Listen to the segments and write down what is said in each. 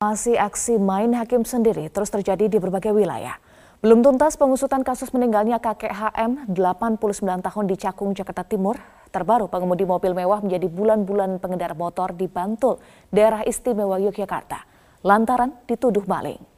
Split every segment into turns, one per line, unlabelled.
Masih aksi main hakim sendiri terus terjadi di berbagai wilayah. Belum tuntas pengusutan kasus meninggalnya kakek HM 89 tahun di Cakung, Jakarta Timur. Terbaru pengemudi mobil mewah menjadi bulan-bulan pengendara motor di Bantul, daerah istimewa Yogyakarta. Lantaran dituduh maling.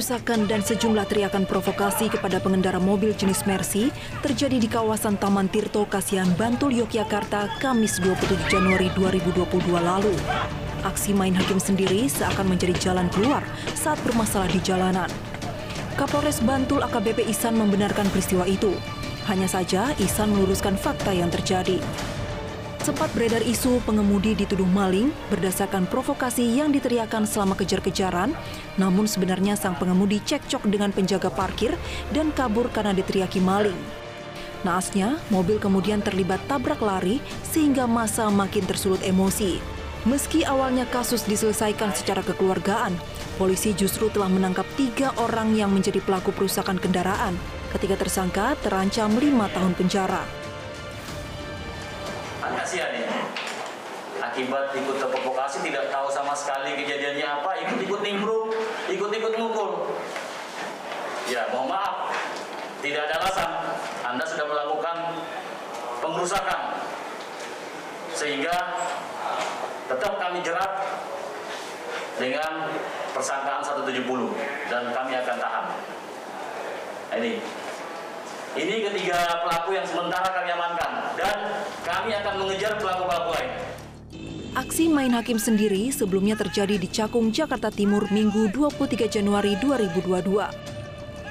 Perusakan dan sejumlah teriakan provokasi kepada pengendara mobil jenis Mercy terjadi di kawasan Taman Tirto, Kasihan, Bantul, Yogyakarta, Kamis 27 Januari 2022 lalu. Aksi main hakim sendiri seakan menjadi jalan keluar saat bermasalah di jalanan. Kapolres Bantul AKBP Isan membenarkan peristiwa itu. Hanya saja Isan meluruskan fakta yang terjadi. Sempat beredar isu pengemudi dituduh maling berdasarkan provokasi yang diteriakan selama kejar-kejaran, namun sebenarnya sang pengemudi cekcok dengan penjaga parkir dan kabur karena diteriaki maling. Naasnya, mobil kemudian terlibat tabrak lari sehingga masa makin tersulut emosi. Meski awalnya kasus diselesaikan secara kekeluargaan, polisi justru telah menangkap tiga orang yang menjadi pelaku perusakan kendaraan. Ketiga tersangka terancam lima tahun penjara.
Kasihan ya. Akibat ikut terprovokasi tidak tahu sama sekali kejadiannya apa ikut-ikut nimbrung ikut-ikut mukul. Ya mohon maaf. Tidak ada alasan. Anda sudah melakukan pengerusakan. Sehingga tetap kami jerat dengan persangkaan 170 dan kami akan tahan. Ini ini ketiga pelaku yang sementara kami amankan dan kami akan mengejar pelaku-pelaku lain.
Aksi main hakim sendiri sebelumnya terjadi di Cakung, Jakarta Timur Minggu 23 Januari 2022.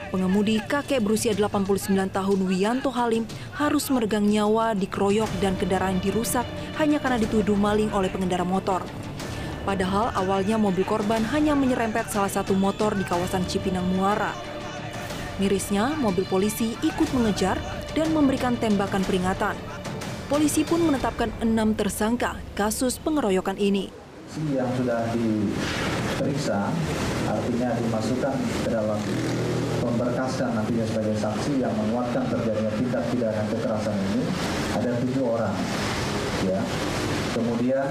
Pengemudi kakek berusia 89 tahun Wianto Halim harus meregang nyawa dikeroyok dan kendaraan dirusak hanya karena dituduh maling oleh pengendara motor. Padahal awalnya mobil korban hanya menyerempet salah satu motor di kawasan Cipinang Muara. Mirisnya, mobil polisi ikut mengejar dan memberikan tembakan peringatan. Polisi pun menetapkan enam tersangka kasus pengeroyokan ini.
Yang sudah diperiksa artinya dimasukkan ke dalam memberkaskan nantinya sebagai saksi yang menguatkan terjadinya tindak pidana kekerasan ini ada tujuh orang ya kemudian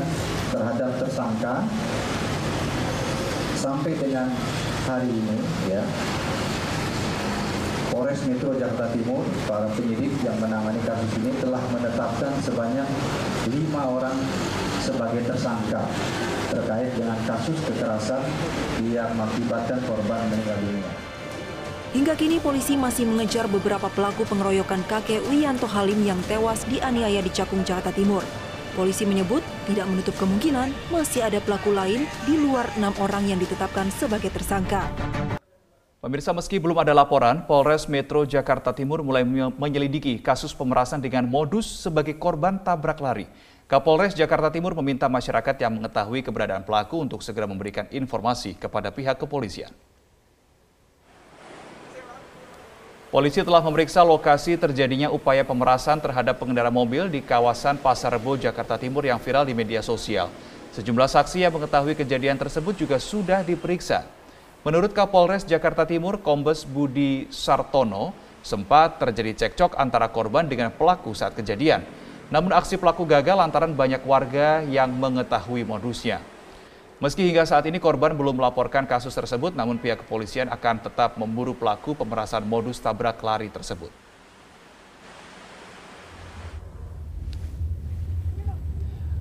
terhadap tersangka sampai dengan hari ini ya Polres Metro Jakarta Timur, para penyidik yang menangani kasus ini telah menetapkan sebanyak lima orang sebagai tersangka terkait dengan kasus kekerasan yang mengakibatkan korban meninggal dunia.
Hingga kini polisi masih mengejar beberapa pelaku pengeroyokan kakek Wianto Halim yang tewas dianiaya di Cakung, Jakarta Timur. Polisi menyebut tidak menutup kemungkinan masih ada pelaku lain di luar enam orang yang ditetapkan sebagai tersangka.
Pemirsa, meski belum ada laporan, Polres Metro Jakarta Timur mulai menyelidiki kasus pemerasan dengan modus sebagai korban tabrak lari. Kapolres Jakarta Timur meminta masyarakat yang mengetahui keberadaan pelaku untuk segera memberikan informasi kepada pihak kepolisian. Polisi telah memeriksa lokasi terjadinya upaya pemerasan terhadap pengendara mobil di kawasan Pasar Rebo, Jakarta Timur yang viral di media sosial. Sejumlah saksi yang mengetahui kejadian tersebut juga sudah diperiksa. Menurut Kapolres Jakarta Timur, Kombes Budi Sartono, sempat terjadi cekcok antara korban dengan pelaku saat kejadian. Namun aksi pelaku gagal lantaran banyak warga yang mengetahui modusnya. Meski hingga saat ini korban belum melaporkan kasus tersebut, namun pihak kepolisian akan tetap memburu pelaku pemerasan modus tabrak lari tersebut.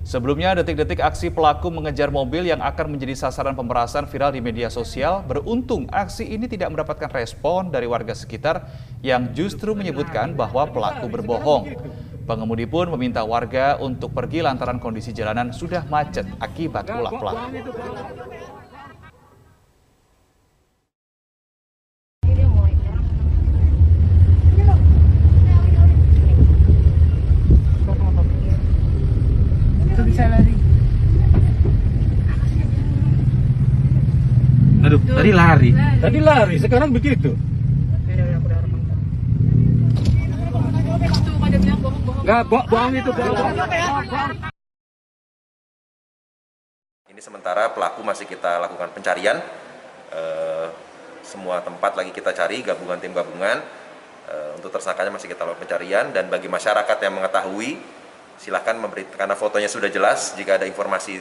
Sebelumnya, detik-detik aksi pelaku mengejar mobil yang akan menjadi sasaran pemerasan viral di media sosial. Beruntung, aksi ini tidak mendapatkan respon dari warga sekitar yang justru menyebutkan bahwa pelaku berbohong. Pengemudi pun meminta warga untuk pergi lantaran kondisi jalanan sudah macet akibat ulah pelaku.
Lari.
Aduh, tadi lari. Tadi lari, sekarang begitu. Enggak, bo bohong itu bohong.
Ini sementara pelaku masih kita lakukan pencarian. Eh, semua tempat lagi kita cari gabungan tim gabungan. Eh, untuk tersangkanya masih kita lakukan pencarian dan bagi masyarakat yang mengetahui silahkan memberi karena fotonya sudah jelas jika ada informasi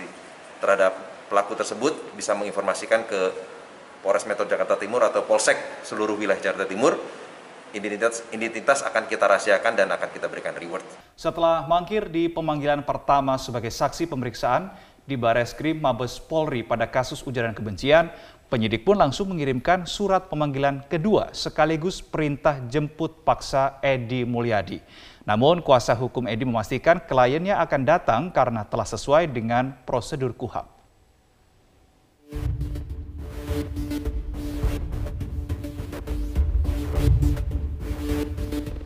terhadap pelaku tersebut bisa menginformasikan ke Polres Metro Jakarta Timur atau Polsek seluruh wilayah Jakarta Timur identitas identitas akan kita rahasiakan dan akan kita berikan reward.
Setelah mangkir di pemanggilan pertama sebagai saksi pemeriksaan di Bareskrim Mabes Polri pada kasus ujaran kebencian, penyidik pun langsung mengirimkan surat pemanggilan kedua sekaligus perintah jemput paksa Edi Mulyadi. Namun kuasa hukum Edi memastikan kliennya akan datang karena telah sesuai dengan prosedur KUHAP.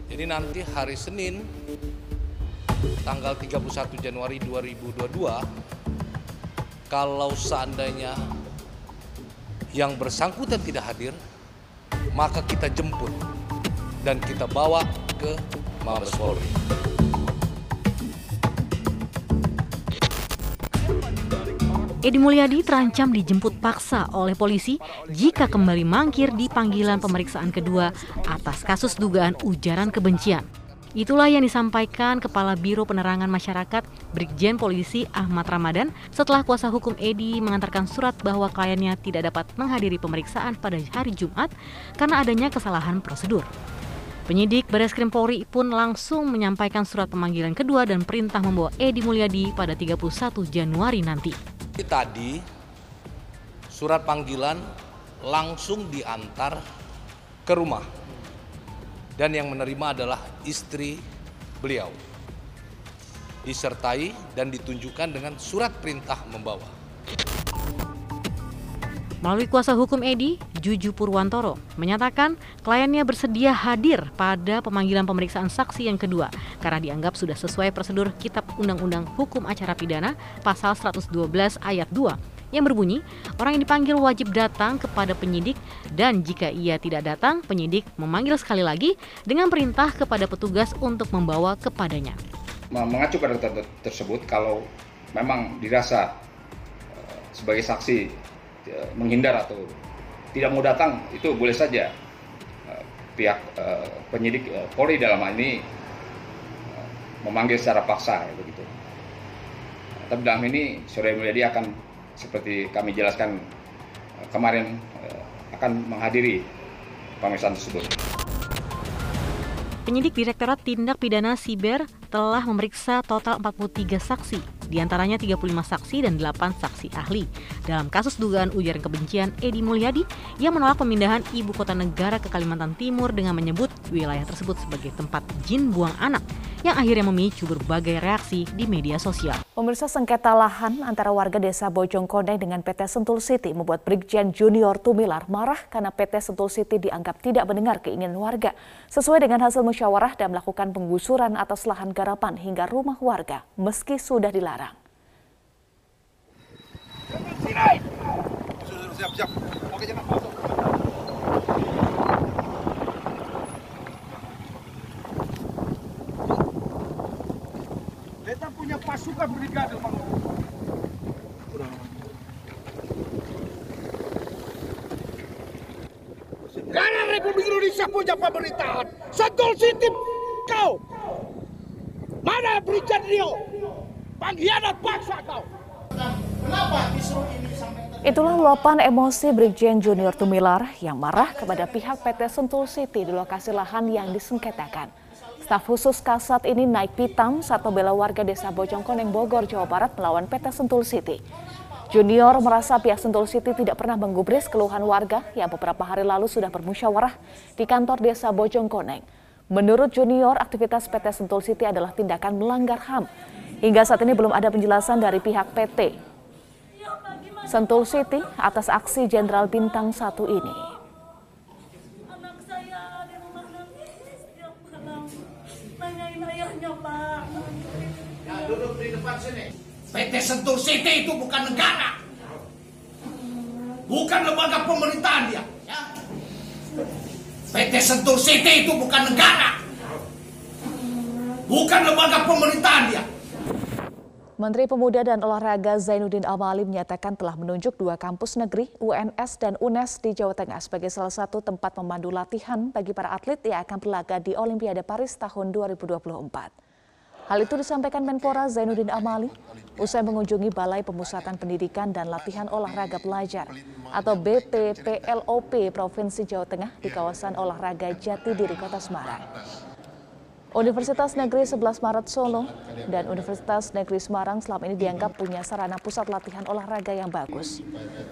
Jadi nanti hari Senin tanggal 31 Januari 2022 kalau seandainya yang bersangkutan tidak hadir maka kita jemput dan kita bawa ke Mabes Polri.
Edi Mulyadi terancam dijemput paksa oleh polisi jika kembali mangkir di panggilan pemeriksaan kedua atas kasus dugaan ujaran kebencian. Itulah yang disampaikan Kepala Biro Penerangan Masyarakat Brigjen Polisi Ahmad Ramadan setelah kuasa hukum Edi mengantarkan surat bahwa kliennya tidak dapat menghadiri pemeriksaan pada hari Jumat karena adanya kesalahan prosedur. Penyidik Bareskrim Polri pun langsung menyampaikan surat pemanggilan kedua dan perintah membawa Edi Mulyadi pada 31 Januari nanti.
Tadi surat panggilan langsung diantar ke rumah dan yang menerima adalah istri beliau disertai dan ditunjukkan dengan surat perintah membawa.
Melalui kuasa hukum Edi, Juju Purwantoro menyatakan kliennya bersedia hadir pada pemanggilan pemeriksaan saksi yang kedua karena dianggap sudah sesuai prosedur Kitab Undang-Undang Hukum Acara Pidana pasal 112 ayat 2 yang berbunyi orang yang dipanggil wajib datang kepada penyidik dan jika ia tidak datang, penyidik memanggil sekali lagi dengan perintah kepada petugas untuk membawa kepadanya.
Mengacu pada tersebut kalau memang dirasa eh, sebagai saksi menghindar atau tidak mau datang itu boleh saja uh, pihak uh, penyidik uh, Polri dalam hal ini memanggil secara paksa ya, begitu. Tapi dalam ini Saudara Mulyadi akan seperti kami jelaskan kemarin akan menghadiri pemeriksaan tersebut.
Penyidik Direktorat Tindak Pidana Siber telah memeriksa total 43 saksi di antaranya 35 saksi dan 8 saksi ahli. Dalam kasus dugaan ujaran kebencian Edi Mulyadi yang menolak pemindahan ibu kota negara ke Kalimantan Timur dengan menyebut wilayah tersebut sebagai tempat jin buang anak yang akhirnya memicu berbagai reaksi di media sosial.
Pemirsa sengketa lahan antara warga desa Bojongkoneng dengan PT Sentul City membuat Brigjen Junior Tumilar marah karena PT Sentul City dianggap tidak mendengar keinginan warga sesuai dengan hasil musyawarah dan melakukan penggusuran atas lahan garapan hingga rumah warga meski sudah dilarang. Oke,
punya pasukan brigade Karena Republik Indonesia punya pemerintahan. Sentul City kau. Mana Brigjen Rio? Pengkhianat bangsa kau. Kenapa
kisruh ini sampai Itulah luapan emosi Brigjen Junior Tumilar yang marah kepada pihak PT Sentul City di lokasi lahan yang disengketakan. Staf khusus Kasat ini naik pitam saat membela warga desa Bojongkoneng Bogor, Jawa Barat melawan PT Sentul City. Junior merasa pihak Sentul City tidak pernah menggubris keluhan warga yang beberapa hari lalu sudah bermusyawarah di kantor desa Bojongkoneng. Menurut Junior, aktivitas PT Sentul City adalah tindakan melanggar HAM. Hingga saat ini belum ada penjelasan dari pihak PT Sentul City atas aksi Jenderal Bintang 1 ini.
PT Sentul City itu bukan negara. Bukan lembaga pemerintahan dia. PT Sentul City itu bukan negara. Bukan lembaga pemerintahan dia.
Menteri Pemuda dan Olahraga Zainuddin Amali menyatakan telah menunjuk dua kampus negeri, UNS dan UNES di Jawa Tengah sebagai salah satu tempat memandu latihan bagi para atlet yang akan berlaga di Olimpiade Paris tahun 2024. Hal itu disampaikan Menpora Zainuddin Amali usai mengunjungi Balai Pemusatan Pendidikan dan Latihan Olahraga Pelajar atau BPPLOP Provinsi Jawa Tengah di kawasan olahraga Jatidiri, Kota Semarang. Universitas Negeri 11 Maret Solo dan Universitas Negeri Semarang selama ini dianggap punya sarana pusat latihan olahraga yang bagus.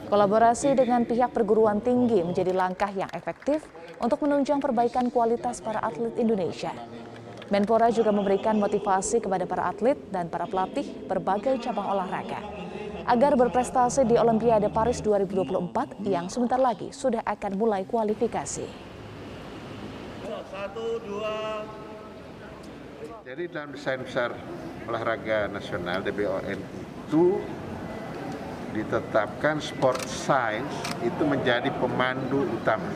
Kolaborasi dengan pihak perguruan tinggi menjadi langkah yang efektif untuk menunjang perbaikan kualitas para atlet Indonesia. Menpora juga memberikan motivasi kepada para atlet dan para pelatih berbagai cabang olahraga agar berprestasi di Olimpiade Paris 2024 yang sebentar lagi sudah akan mulai kualifikasi.
Satu, dua, jadi dalam desain besar olahraga nasional DBON itu ditetapkan sport science itu menjadi pemandu utama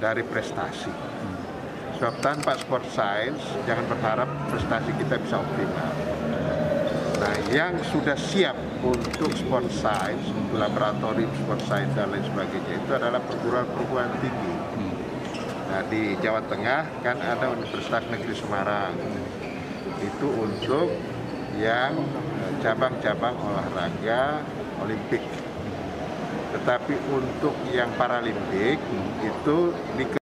dari prestasi. Sebab tanpa sport science jangan berharap prestasi kita bisa optimal. Nah, yang sudah siap untuk sport science, untuk laboratorium sport science dan lain sebagainya itu adalah perguruan-perguruan tinggi Nah, di Jawa Tengah kan ada Universitas Negeri Semarang. Itu untuk yang cabang-cabang olahraga Olimpik. Tetapi untuk yang Paralimpik itu di